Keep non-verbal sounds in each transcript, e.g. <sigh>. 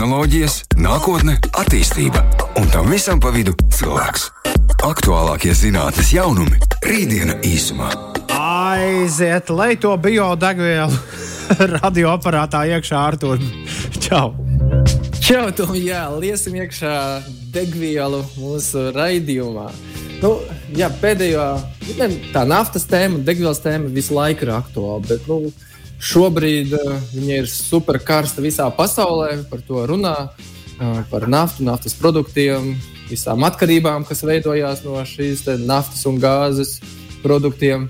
tehnoloģijas, nākotne, attīstība un tam visam pa vidu cilvēks. Aktuālākie zinātnes jaunumi - rītdiena īsumā. Aiziet, lai to biodegvielu <laughs> radioaparātā iekšā ar to čau! Čau, Tom, jā, liesim iekšā degvielu mūsu raidījumā. Nu, jā, pēdējā ne, tā naftas tēma, degvielas tēma visu laiku ir aktuāla. Bet, nu, šobrīd uh, viņa ir super karsta visā pasaulē. Par to runā, uh, par naftu, naftas produktiem, visām atkarībām, kas veidojās no šīs naftas un gāzes produktiem.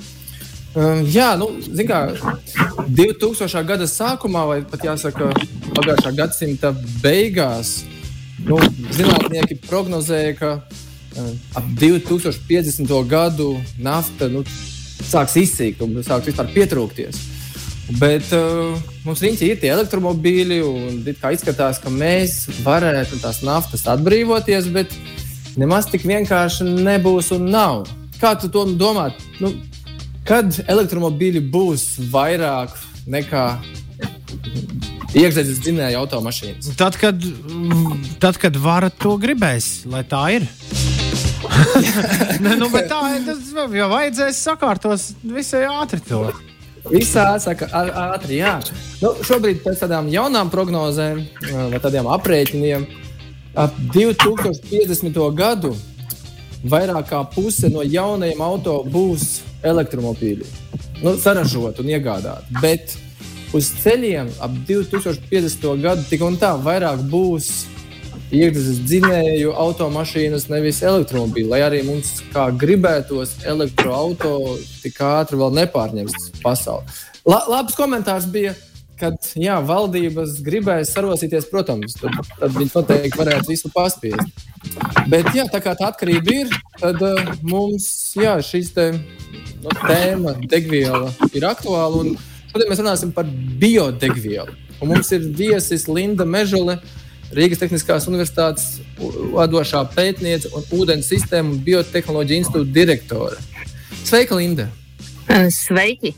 Uh, jā, nu, kā, 2000. gada sākumā, vai pat jāsaka, pagājušā gadsimta beigās, nu, zinātnieki prognozēja, ka ap 2050. gadu nafta nu, sāks izsīkt un sāks vispār pietrūkties. Bet uh, mums riņķi ir tie elektromobīļi, un izskatās, ka mēs varētu tās naftas atbrīvoties, bet nemaz tik vienkārši nebūs un nav. Kā tu to domā? Nu, kad elektromobīļi būs vairāk nekā iekšzemes dzinēja automašīnas? Tad, kad, tad, kad varat to gribēs, lai tā ir. <laughs> ne, nu, tā tas jau vajadzēs sakārtos visai ātri. To. Visā saka, ātri, jā. Nu, šobrīd pēc tādām jaunām prognozēm vai tādiem aprēķiniem ap 2050. gadu vairāk kā puse no jaunajiem auto būs elektromobīļi. Nu, saražot un iegādāt. Bet uz ceļiem ap 2050. gadu tik un tā vairāk būs iekšzemes dzinēju automašīnas, nevis elektromobīļi. Lai arī mums, kā gribētos, elektroautorāts tik ātri vēl nepārņems pasauli. La, labs komentārs bija, kad jā, valdības gribēja sarosīties, protams, tad, tad viņi noteikti varētu visu paspiest. Bet, jā, tā kā tā atkarība ir, tad uh, mums jā, šīs te, no, nu, tēma, degviela ir aktuāla. Šodien mēs runāsim par biodegvielu. Un mums ir viesis Linda Mežele, uh, Rīgas Tehniskās Universitātes vadošā pētniece un ūdens sistēmu un biotehnoloģiju institūta direktore. Sveika, Linda! Sveiki!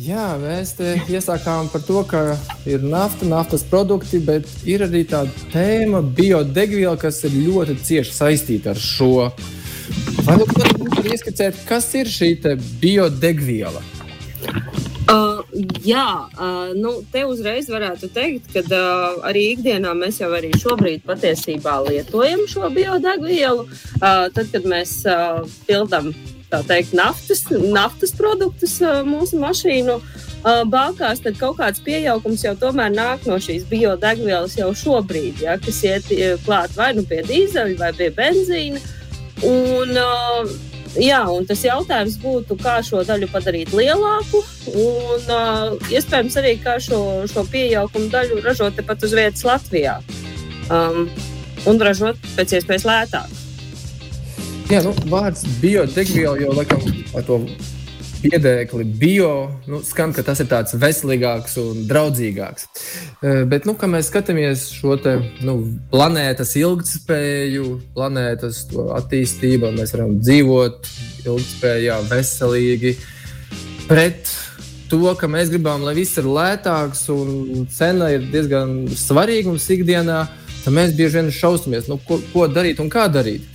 Jā, mēs te iesākām par to, ka ir nafta, naftas produkti, bet ir arī tāda tēma, biodegviela, kas ir ļoti cieši saistīta ar šo. Vai jūs varat ieskicēt, kas ir šī biodegviela? Jā, uh, nu, te uzreiz varētu teikt, ka uh, arī ikdienā mēs jau arī šobrīd patiesībā lietojam šo biodegvielu. Uh, tad, kad mēs uh, pildām teikt, naftas, naftas produktus uh, mūsu mašīnu uh, bākās, tad kaut kāds pieaugums jau tomēr nāk no šīs biodegvielas jau šobrīd, ja, kas iet klāt vai nu pie dīzeļa vai pie benzīna. Un, uh, Jā, un tas jautājums būtu, kā šo daļu padarīt lielāku, un uh, iespējams arī kā šo, šo pieaugumu daļu ražot tepat uz vietas Latvijā um, un ražot pēc iespējas lētāk. Jā, nu, vārds biodegviela jau laikam ar to piedēkli bio, nu, skan, ka tas ir tāds veselīgāks un draudzīgāks. Eh, bet, nu, kad mēs skatāmies šo te, nu, planētas ilgspēju, planētas attīstību, mēs varam dzīvot ilgspējā, veselīgi. Pret to, ka mēs gribam, lai viss ir lētāks un cena ir diezgan svarīga mums ikdienā, tad mēs bieži vien šaustamies, nu, ko, ko darīt un kā darīt.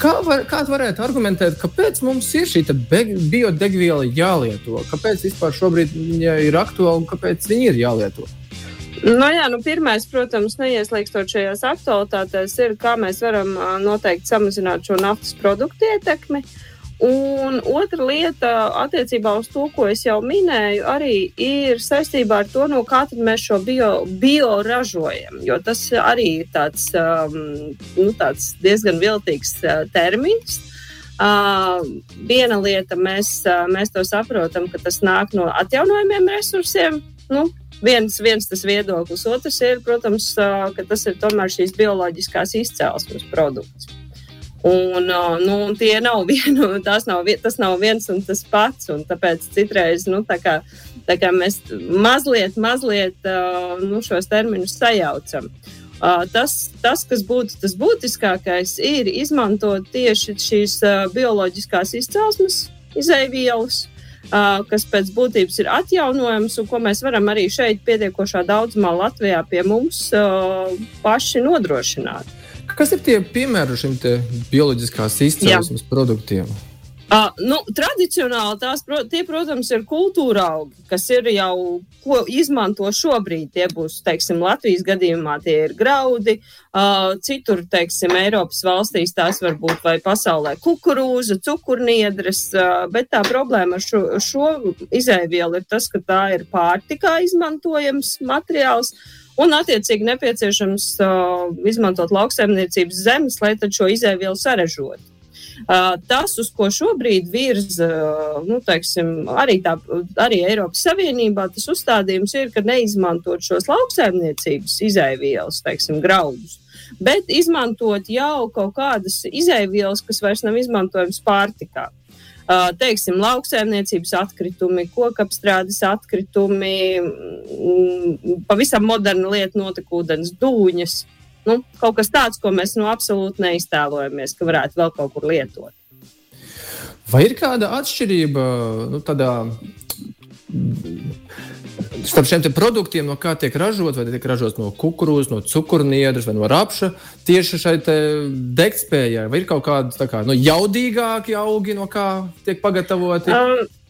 Kā var, kāds varētu argumentēt, kāpēc mums ir šī biodegviela jālieto? Kāpēc vispār šobrīd viņa ir aktuāla un kāpēc viņa ir jālieto? Nu, jā, nu, pirmais, protams, neieslīgstot šajās aktualitātēs, ir, kā mēs varam noteikti samazināt šo naftas produktu ietekmi. Uh, Un otra lieta, attiecībā uz to, ko es jau minēju, arī ir saistībā ar to, no kā mēs šo bio, bio ražojam. Jo tas arī ir tāds, um, nu, tāds diezgan viltīgs uh, termins. Uh, viena lieta, mēs, uh, mēs to saprotam, ka tas nāk no atjaunojumiem resursiem. Nu, viens, viens tas viedoklis, otrs ir, protams, uh, ka tas ir tomēr šīs bioloģiskās izcelsmes produkts. Un, nu, nav <laughs> vienu, nav, tas nav viens un tas pats. Un tāpēc citreiz nu, tā kā, tā kā mēs mazliet, mazliet nu, šos terminus sajaucam. Tas, tas, kas būtu tas būtiskākais, ir izmantot tieši šīs bioloģiskās izcelsmes izēvielas, uh, kas pēc būtības ir atjaunojams un ko mēs varam arī šeit pietiekošā daudzumā Latvijā pie mums paši nodrošināt. Kas ir tie piemēri šim bioloģiskās izcelsmes produktiem? Uh, nu, tradicionāli tās, tie, protams, ir kultūra augi, kas ir jau, ko izmanto šobrīd. Tie būs, teiksim, Latvijas gadījumā tie ir graudi, uh, citur, teiksim, Eiropas valstīs tās var būt vai pasaulē kukurūza, cukurniedres, uh, bet tā problēma ar šo, šo izēvielu ir tas, ka tā ir pārtikā izmantojams materiāls. Un, attiecīgi, nepieciešams uh, izmantot lauksaimniecības zemes, lai šo izēvielu sarežotu. Tas, uz ko šobrīd virza nu, teiksim, arī, tā, arī Eiropas Savienībā, tas uzstādījums ir, ka neizmantot šos lauksaimniecības izaivielas, teiksim, graudus, bet izmantot jau kaut kādas izaivielas, kas vairs nav izmantojamas pārtikā. Uh, teiksim, lauksaimniecības atkritumi, kokapstrādes atkritumi, mm, pavisam moderna lieta, notekūdens dūņas. Uh, nu, kaut kas tāds, ko mēs nu, absolūti neiztēlojamies, ka varētu vēl kaut kur lietot. Vai ir kāda atšķirība nu, tādā, starp šiem produktiem, no kā tiek ražot, vai tiek ražots no kukurūzas, no cukurniedras vai no rapša, tieši šai degspējai? Vai ir kaut kādi kā, nu, jaudīgāki augi, no kā tiek pagatavoti? Um,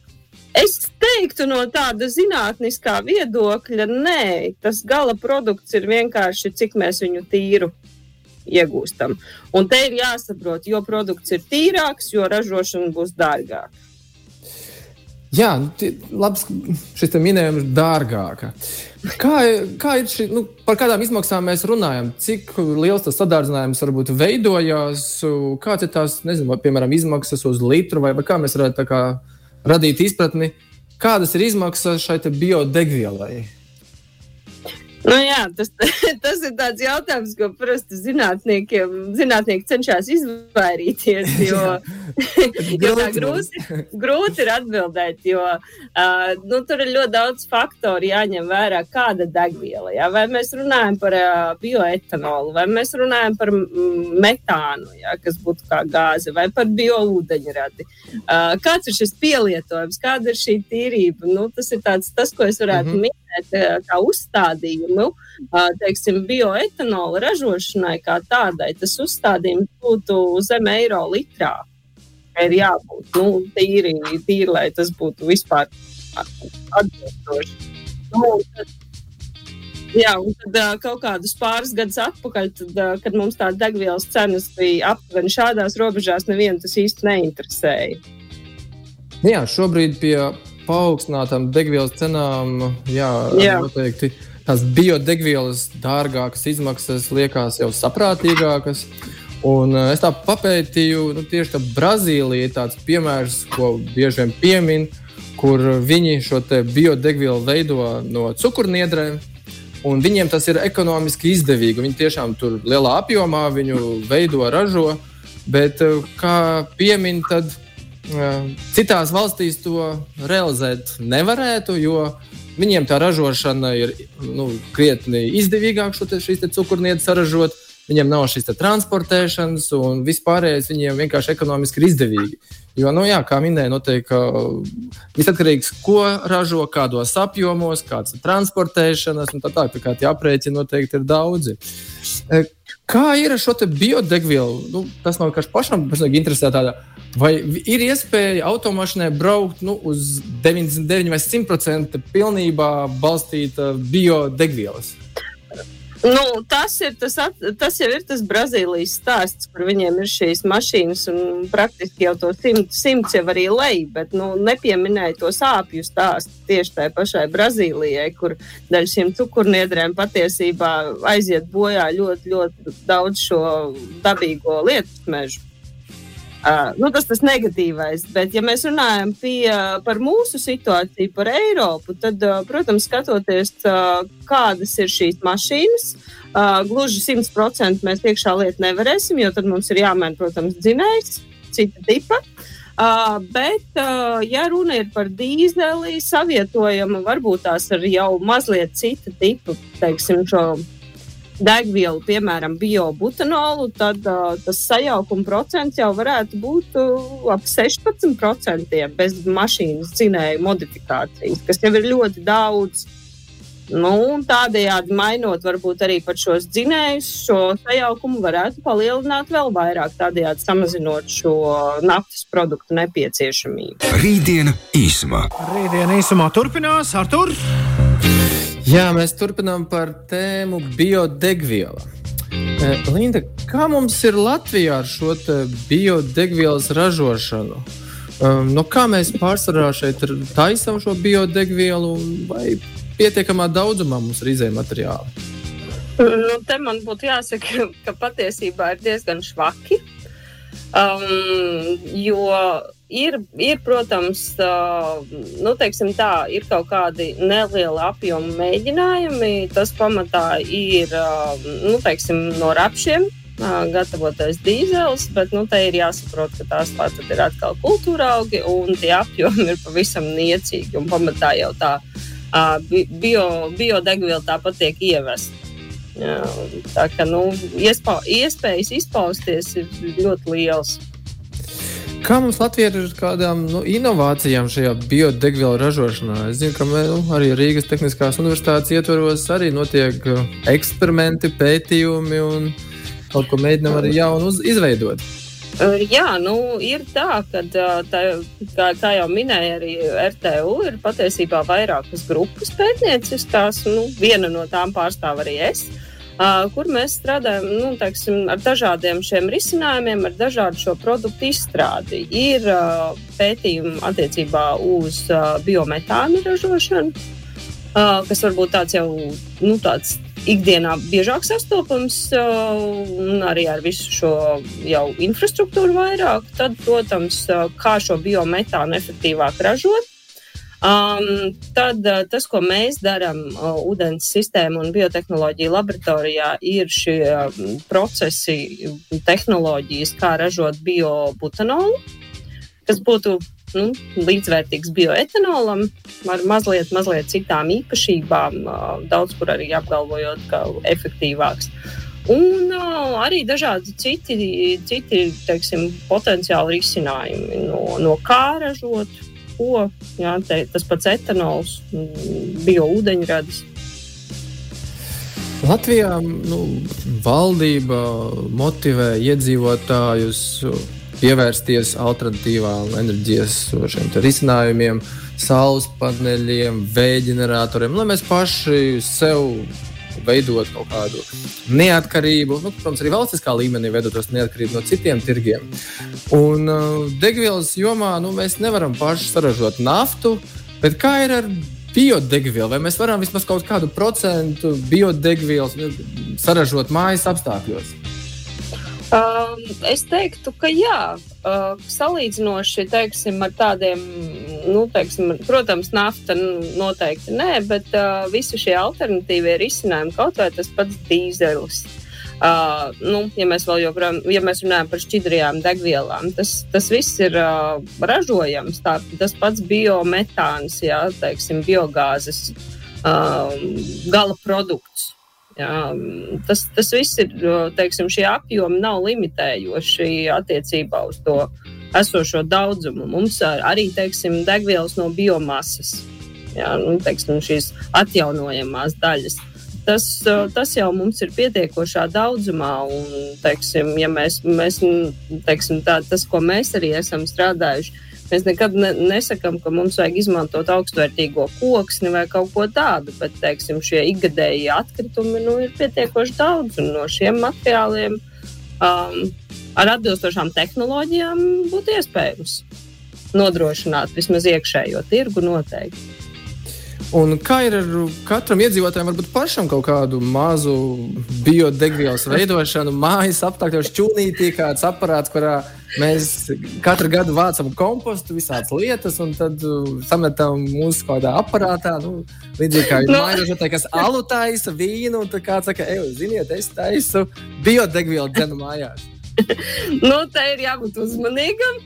Es teiktu, no tāda zinātniskā viedokļa, nē, tas gala produkts ir vienkārši, cik mēs viņu tīru iegūstam. Un te ir jāsaprot, jo produkts ir tīrāks, jo ražošana būs dārgāka. Jā, labs, šis minējums ir dārgāka. Kā, kā ir šī, nu, par kādām izmaksām mēs runājam? Cik liels tas sadārdzinājums varbūt veidojās? Kāds ir tās, nezinu, vai, piemēram, izmaksas uz litru, vai, vai kā mēs varētu tā kā radīt izpratni, kādas ir izmaksas šai biodegvielai. Nu, jā, tas, <laughs> tas ir tāds jautājums, ko parasti zinātnieki cenšas izvairīties. <laughs> Jo, <laughs> jo tā grūti, grūti ir atbildēt, jo uh, nu, tur ir ļoti daudz faktoru jāņem vērā, kāda degviela. Jā? Vai mēs runājam par uh, bioetanolu, vai mēs runājam par metānu, jā, kas būtu kā gāze, vai par bioūdeņradi. Uh, kāds ir šis pielietojums, kāda ir šī tīrība? Nu, tas ir tāds, tas, ko es varētu mm -hmm. minēt minēt kā uzstādījumu, teiksim, bioetanola ražošanai kā tādai, tas uzstādījums būtu zem eiro litrā. Ir jābūt nu, tīri, tīri, lai tas būtu vispār atbilstoši. Nu, tad, Jā, un tad uh, kaut kādus pāris gadus atpakaļ, tad, uh, kad mums tā degvielas cenas bija aptuveni šādās robežās, nevienu tas īsti neinteresēja. Jā, šobrīd pie paaugstinātām degvielas cenām, jā, jā. noteikti tās biodegvielas dārgākas izmaksas liekas jau saprātīgākas. Un eh, es tā papētīju, nu, tieši tā Brazīlija ir tāds piemērs, ko bieži vien piemin, kur viņi šo biodegvielu veido no cukurniedrēm. Un viņiem tas ir ekonomiski izdevīgi. Viņi tiešām tur lielā apjomā viņu veido, ražo. Bet, eh, kā piemin, tad Citās valstīs to realizēt nevarētu, jo viņiem tā ražošana ir nu, krietni izdevīgāk šo te, šīs cukurnieces saražot. Viņiem nav šīs transportēšanas, un vispārējais viņiem vienkārši ekonomiski ir izdevīgi. Jo, nu, jā, kā minēju, noteikti viss atkarīgs no tā, ko ražo, kādos apjomos, kādas ir transportēšanas, un tā tālāk. Tā kā tie aprēķini noteikti ir daudzi. Kā ir ar šo biodegvielu? Nu, tas nav vienkārši pašam interesē tādā Vai ir iespēja automašīnai braukt nu, uz 99 vai 100% pilnībā balstīta biodegvielas? Nu, tas, ir, tas, at, tas jau ir tas Brazīlijas stāsts, kur viņiem ir šīs mašīnas, un praktiski jau to simt, simts jau arī lej, bet nu, nepieminēja to sāpju stāstu tieši tai pašai Brazīlijai, kur daļai šiem cukurniedrēm patiesībā aiziet bojā ļoti, ļoti daudz šo dabīgo lietu mežu. Uh, nu, tas ir negatīvais, bet, ja mēs runājam pie, par mūsu situāciju, par Eiropu, tad, uh, protams, skatoties, uh, kādas ir šīs mašīnas, uh, gluži 100% mēs iekšā lietu nevarēsim, jo tad mums ir jāmaina, protams, dzinējs, cita tipa. Uh, bet, uh, ja runa ir par dīzeli, savietojamu, varbūt tās ar jau mazliet cita tipu, teiksim, šo degvielu, piemēram, biobutanolu, tad uh, tas sajaukuma procents jau varētu būt uh, ap 16% bez mašīnas dzinēju modifikācijas, kas jau ir ļoti daudz. Nu, tādējādi mainot varbūt arī šos dzinējus, šo sajaukumu varētu palielināt vēl vairāk, tādējādi samazinot šo naftas produktu nepieciešamību. Rītdiena īsumā. Rītdiena īsumā turpinās ar tur. Jā, mēs turpinām par tēmu biodegviela. Linda, kā mums ir Latvijā ar šo biodegvielas ražošanu? No kā mēs pārsvarā šeit taisām šo biodegvielu, vai pietiekamā daudzumā mums ir izējai materiāli? Nu, te man būtu jāsaka, ka patiesībā ir diezgan švaki. Um, jo ir, ir protams, nu, tā, ir kaut kādi nelieli apjomi mēģinājumi. Tas pamatā ir nu, teiksim, no rapšiem. Gatavotais dīzels, bet nu, te ir jāsaprot, ka tās tātad ir atkal kultūra augi un tie apjomi ir pavisam niecīgi. Pamatā jau tā bio, biodegviela tāpat tiek ievesta. Tā kā nu, iespā, iespējas izpausties ir ļoti liels. Kā mums Latvijā ir ar kādām nu, inovācijām šajā biodegvielu ražošanā? Es zinu, ka mē, nu, arī Rīgas Tehniskās Universitātes ietvaros arī notiek eksperimenti, pētījumi un kaut ko mēģinām arī jaunu izveidot. Jā, nu, ir tā, ka, tā, kā, kā jau minēja, arī RTU ir patiesībā vairākas grupas pētnieciskās. Nu, viena no tām pārstāv arī es. Uh, kur mēs strādājam nu, teiksim, ar dažādiem šiem risinājumiem, ar dažādu šo produktu izstrādi. Ir pētījumi attiecībā uz biometāna ražošanu, kas varbūt tāds jau nu, tāds ikdienā biežāk sastopams, un arī ar visu šo jau infrastruktūru vairāk, tad, protams, kā šo biometānu efektīvāk ražot. Um, tad uh, tas, ko mēs darām uh, ūdens sistēmu un biotehnoloģiju laboratorijā, ir šie um, procesi, tehnoloģijas, kā ražot biobutanolu, kas būtu nu, līdzvērtīgs bioetanolam ar mazliet, mazliet citām īpašībām, daudz kur arī apgalvojot, ka efektīvāks. Un uh, arī dažādi citi, citi teiksim, potenciāli risinājumi, no, no kā ražot, ko. Jā, te, tas pats etanols, bioūdeņradis. Latvijā nu, valdība motivē iedzīvotājus pievērsties alternatīvām enerģijas risinājumiem, saules paneļiem, vēja ģeneratoriem, lai mēs paši sev veidot kaut kādu neatkarību, nu, protams, arī valstiskā līmenī veidotos neatkarību no citiem tirgiem. Un uh, degvielas jomā nu, mēs nevaram paši saražot naftu, bet kā ir ar biodegvielu? Vai mēs varam vismaz kaut kādu procentu biodegvielas nu, saražot mājas apstākļos? Uh, es teiktu, ka jā, uh, salīdzinoši teiksim, ar tādiem, nu, teiksim, protams, nafta noteikti nē, bet uh, visi šie alternatīvie risinājumi, kaut vai tas pats dīzelis. Uh, nu, ja mēs vēl joprojām, ja mēs runājam par šķidrajām degvielām, tas, tas viss ir uh, ražojams. Tā, tas pats biometāns, jā, teiksim, biogāzes uh, gala produkts. Jā, tas, tas viss ir, teiksim, šie apjomi nav limitējoši attiecībā uz to esošo daudzumu. Mums arī, teiksim, degvielas no biomasas, jā, nu, teiksim, šīs atjaunojamās daļas. Tas, tas jau mums ir pietiekošā daudzumā, un, teiksim, ja mēs, mēs teiksim, tā, tas, ko mēs arī esam strādājuši, Mēs nekad ne, nesakām, ka mums vajag izmantot augstvērtīgo koksni vai kaut ko tādu, bet teiksim, šie ikgadējie atkritumi nu, ir pietiekoši daudz. No šiem materiāliem um, ar atbilstošām tehnoloģijām būtu iespējams nodrošināt vismaz iekšējo tirgu noteikti. Un kā ir ar katram iedzīvotājam, varbūt pašam kaut kādu mazu biodegvielas veidošanu, mājas apstākļos, čūnītī, kāds aparāts, kurā mēs katru gadu vācam kompostu, visādas lietas, un tad uh, sametam mūsu kaut kādā aparātā. Nu, līdzīgi kā no. mājražotāji, kas alu taisa vīnu, un kāds saka, ej, ziniet, es taisu biodegvielu dzenu mājās. <laughs> nu, tā ir jābūt uzmanīgam.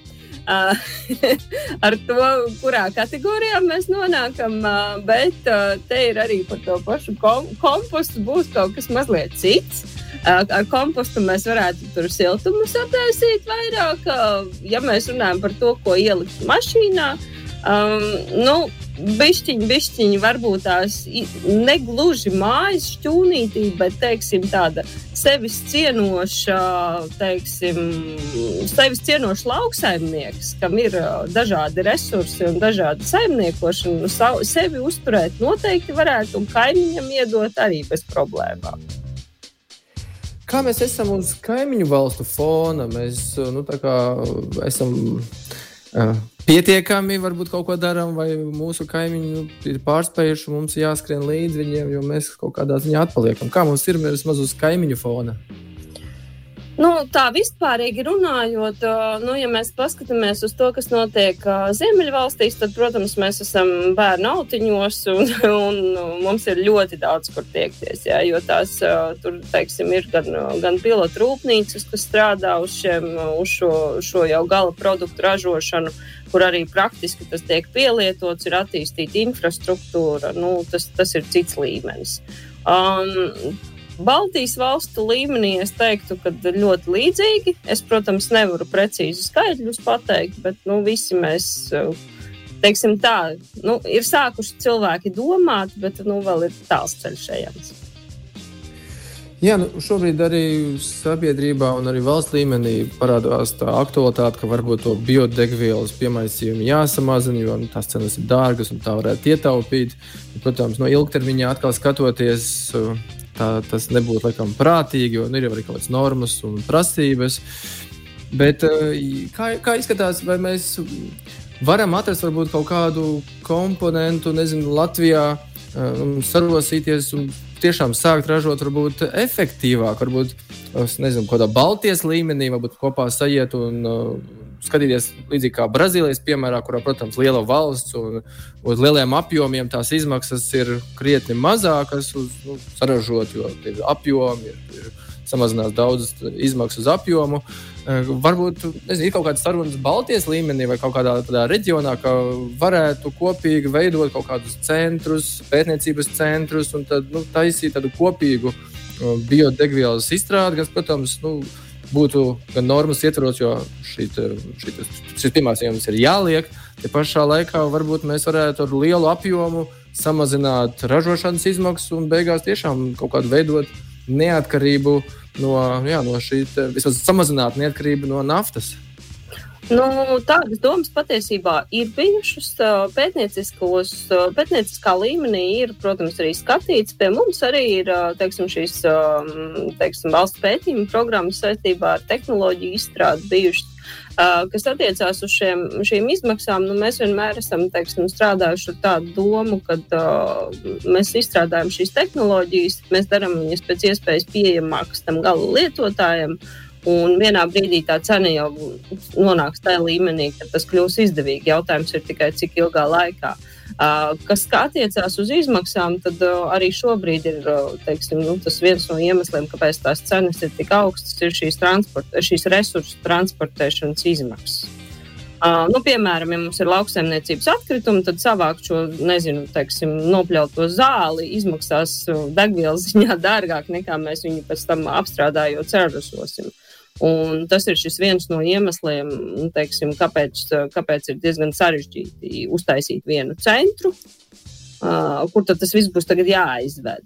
<laughs> ar to, kurā kategorijā mēs nonākam. Bet te ir arī par to pašu kom kompostu būs kaut kas mazliet cits. Ar kompostu mēs varētu tur siltumu sataisīt vairāk, ja mēs runājam par to, ko ielikt mašīnā. Um, nu, Bišķiņi, bišķiņi, varbūt tās negluži mājas šķūnītī, bet teiksim, tāda sevis cienoša, teiksim, sevis cienošs lauksaimnieks, kam ir dažādi resursi un dažādi saimniekošana, nu, sevi uzturēt noteikti varētu un kaimiņam iedot arī bez problēmām. Kā mēs esam uz kaimiņu valstu fona? Mēs nu, esam uh, pietiekami varbūt kaut ko darām, vai mūsu kaimiņi nu, ir pārspējuši, mums jāskrien līdzi viņiem, jo mēs kaut kādā ziņā atpaliekam. Kā mums ir vismaz uz kaimiņu fona? Nu, tā vispārīgi runājot, nu, ja mēs paskatāmies uz to, kas notiek Ziemeļvalstīs, tad, protams, mēs esam bērnu autiņos un, un mums ir ļoti daudz, kur tiekties. Jā, jo tās tur, teiksim, ir gan, gan pilotu rūpnīcas, kas strādā uz, šiem, uz šo, šo jau gala produktu ražošanu, kur arī praktiski tas tiek pielietots, ir attīstīta infrastruktūra. Nu, tas, tas ir cits līmenis. Um, Baltijas valstu līmenī es teiktu, ka ļoti līdzīgi. Es, protams, nevaru precīzi skaitļus pateikt, bet nu, visi mēs. Teiksim tā, nu, ir sākuši cilvēki domāt, bet nu, vēl ir tāls ceļš ejams. Jā, nu, šobrīd arī sabiedrībā un arī valsts līmenī parādās tā aktualitāte, ka varbūt to biodegvielas piemaisījumu jāsamazina, jo nu, tās cenas ir dārgas un tā varētu ietaupīt. Protams, no ilgtermiņā atkal skatoties, tā, tas nebūtu laikam prātīgi, jo nu, ir arī kaut kādas normas un prasības. Bet eh, kā, kā izskatās, vai mēs varam atrast varbūt kaut kādu komponentu, nezinu, Latvijā um, sarosīties un tiešām sākt ražot varbūt efektīvāk, varbūt nezinu, kādā Baltijas līmenī, varbūt kopā sajiet un uh, skatīties līdzīgi kā Brazīlijas piemērā, kurā, protams, liela valsts un uz lieliem apjomiem tās izmaksas ir krietni mazākas uz nu, saražot, jo ir apjomi, ir, ir samazinās daudzas izmaksas uz apjomu. Uh, varbūt nezinu, ir kaut kādas sarunas Baltijas līmenī vai kaut kādā tādā reģionā, ka varētu kopīgi veidot kaut kādus centrus, pētniecības centrus un tad, nu, taisīt tādu kopīgu uh, biodegvielas izstrādi, kas, protams, nu, būtu gan normas ietvaros, jo šī, šī, šis iemeslus ir jāliek. Te pašā laikā varbūt mēs varētu ar lielu apjomu samazināt ražošanas izmaksas un beigās tiešām kaut kādu veidot neatkarību no, jā, no šī, vismaz samazināt neatkarību no naftas. Nu, tādas domas patiesībā ir bijušas. Pētnieciskā līmenī ir, protams, arī skatīts. Pie mums arī ir teiksim, šīs teiksim, valsts pētījuma programmas saistībā ar tehnoloģiju izstrādi bijušas. Kas attiecās uz šiem, šīm izmaksām, nu, mēs vienmēr esam teiksim, strādājuši ar tādu domu, ka uh, mēs izstrādājam šīs tehnoloģijas, mēs darām viņas pēc iespējas pieejamākas tam gala lietotājiem. Uh, Un vienā brīdī tā cena jau nonāks tajā līmenī, ka tas kļūs izdevīgi. Jautājums ir tikai cik ilgā laikā. Uh, kas attiecās uz izmaksām, tad uh, arī šobrīd ir teiksim, nu, tas viens no iemesliem, kāpēc tās cenas ir tik augstas, ir šīs, šīs resursu transportēšanas izmaksas. Uh, nu, piemēram, ja mums ir lauksaimniecības atkritumi, tad savākt šo nezinu, teiksim, nopļauto zāli izmaksās degvielas ziņā <laughs> dārgāk nekā mēs viņu pēc tam apstrādājot cerasosim. Uh, Un tas ir viens no iemesliem, nu, teiksim, kāpēc, kāpēc ir diezgan sarežģīti uztaisīt vienu centru, uh, kur tas viss būs jāizved.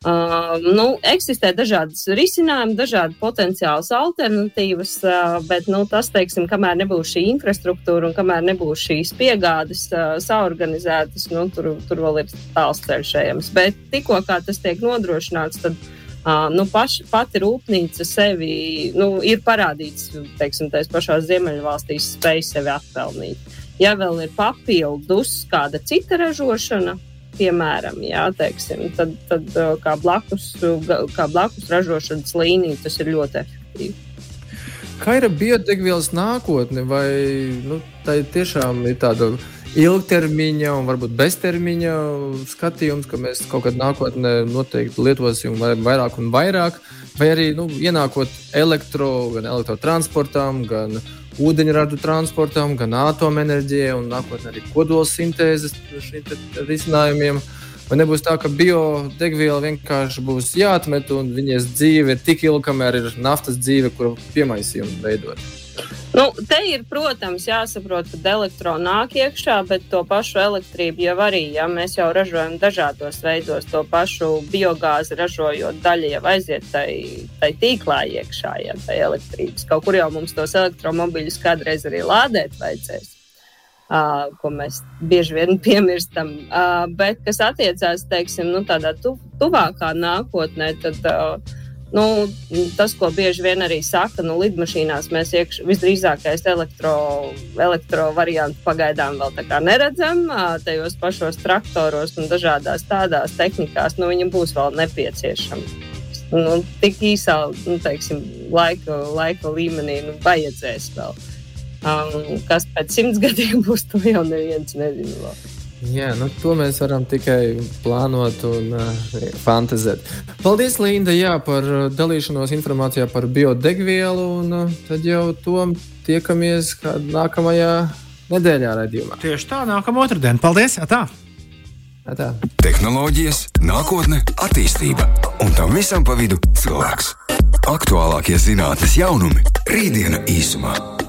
Uh, nu, eksistē dažādas risinājumi, dažādi potenciāls alternatīvas, uh, bet nu, tas, teiksim, kamēr nebūs šī infrastruktūra un kamēr nebūs šīs piegādes uh, saorganizētas, nu, tur, tur vēl ir tāls ceļš ejams. Bet tikko tas tiek nodrošināts, tad uh, Uh, nu, paš, pati rūpnīca sevi nu, ir parādīts, teiksim, tās pašās Ziemeļvalstīs, spēj sevi atpelnīt. Ja vēl ir papildus kāda cita ražošana, piemēram, jā, teiksim, tad, tad kā, blakus, kā blakus ražošanas līnija tas ir ļoti efektīvi. Kā ir biodegvielas nākotne? Vai nu, tā tiešām ir tāda ilgtermiņa un varbūt beztermiņa skatījums, ka mēs kaut kad nākotnē noteikti lietosim vairāk un vairāk, vai arī nu, ienākot elektro, gan elektrotransportam, gan ūdeņradu transportam, gan atomenerģijai un nākotnē arī kodolsintēzes risinājumiem. Vai nebūs tā, ka biodegviela vienkārši būs jāatmet un viņas dzīve ir tik ilga, kamēr ir naftas dzīve, kuru piemaisījumu veidot? Nu, te ir, protams, jāsaprot, ka elektrons nāk iekšā, bet to pašu elektrību jau arī, ja mēs jau ražojam dažādos veidos, to pašu biogāzi ražojot, daļa jau aiziet tai, tai tīklā iekšā, ja tai elektrības. Kaut kur jau mums tos elektromobiļus kādreiz arī lādēt vajadzēs. Uh, ko mēs bieži vien <laughs> piemirstam. Uh, bet, kas attiecās teiksim, nu, tādā tu, tuvākā nākotnē, tad uh, Nu, tas, ko bieži vien arī saka, nu, lidmašīnās mēs iekš, visdrīzākais elektro, elektro variantu pagaidām vēl neredzam. Tajos pašos traktoros un dažādās tādās tehnikās nu, viņam būs vēl nepieciešama. Nu, tik īsā nu, teiksim, laika, laika līmenī nu, vajadzēs vēl. Um, kas pēc simts <laughs> gadiem būs, to jau neviens nezina. Vēl. Jā, nu, to mēs varam tikai plānot un uh, fantazēt. Paldies, Linda, jā, par dalīšanos informācijā par biodegvielu. Un, uh, tad jau to tiekamies nākamajā nedēļā raidījumā. Tieši tā, nākamā otrdiena. Paldies! Atā. Atā. Tehnoloģijas, nākotne, attīstība un tam visam pa vidu cilvēks. Aktuālākie zinātnīs jaunumi - rītdiena īsumā.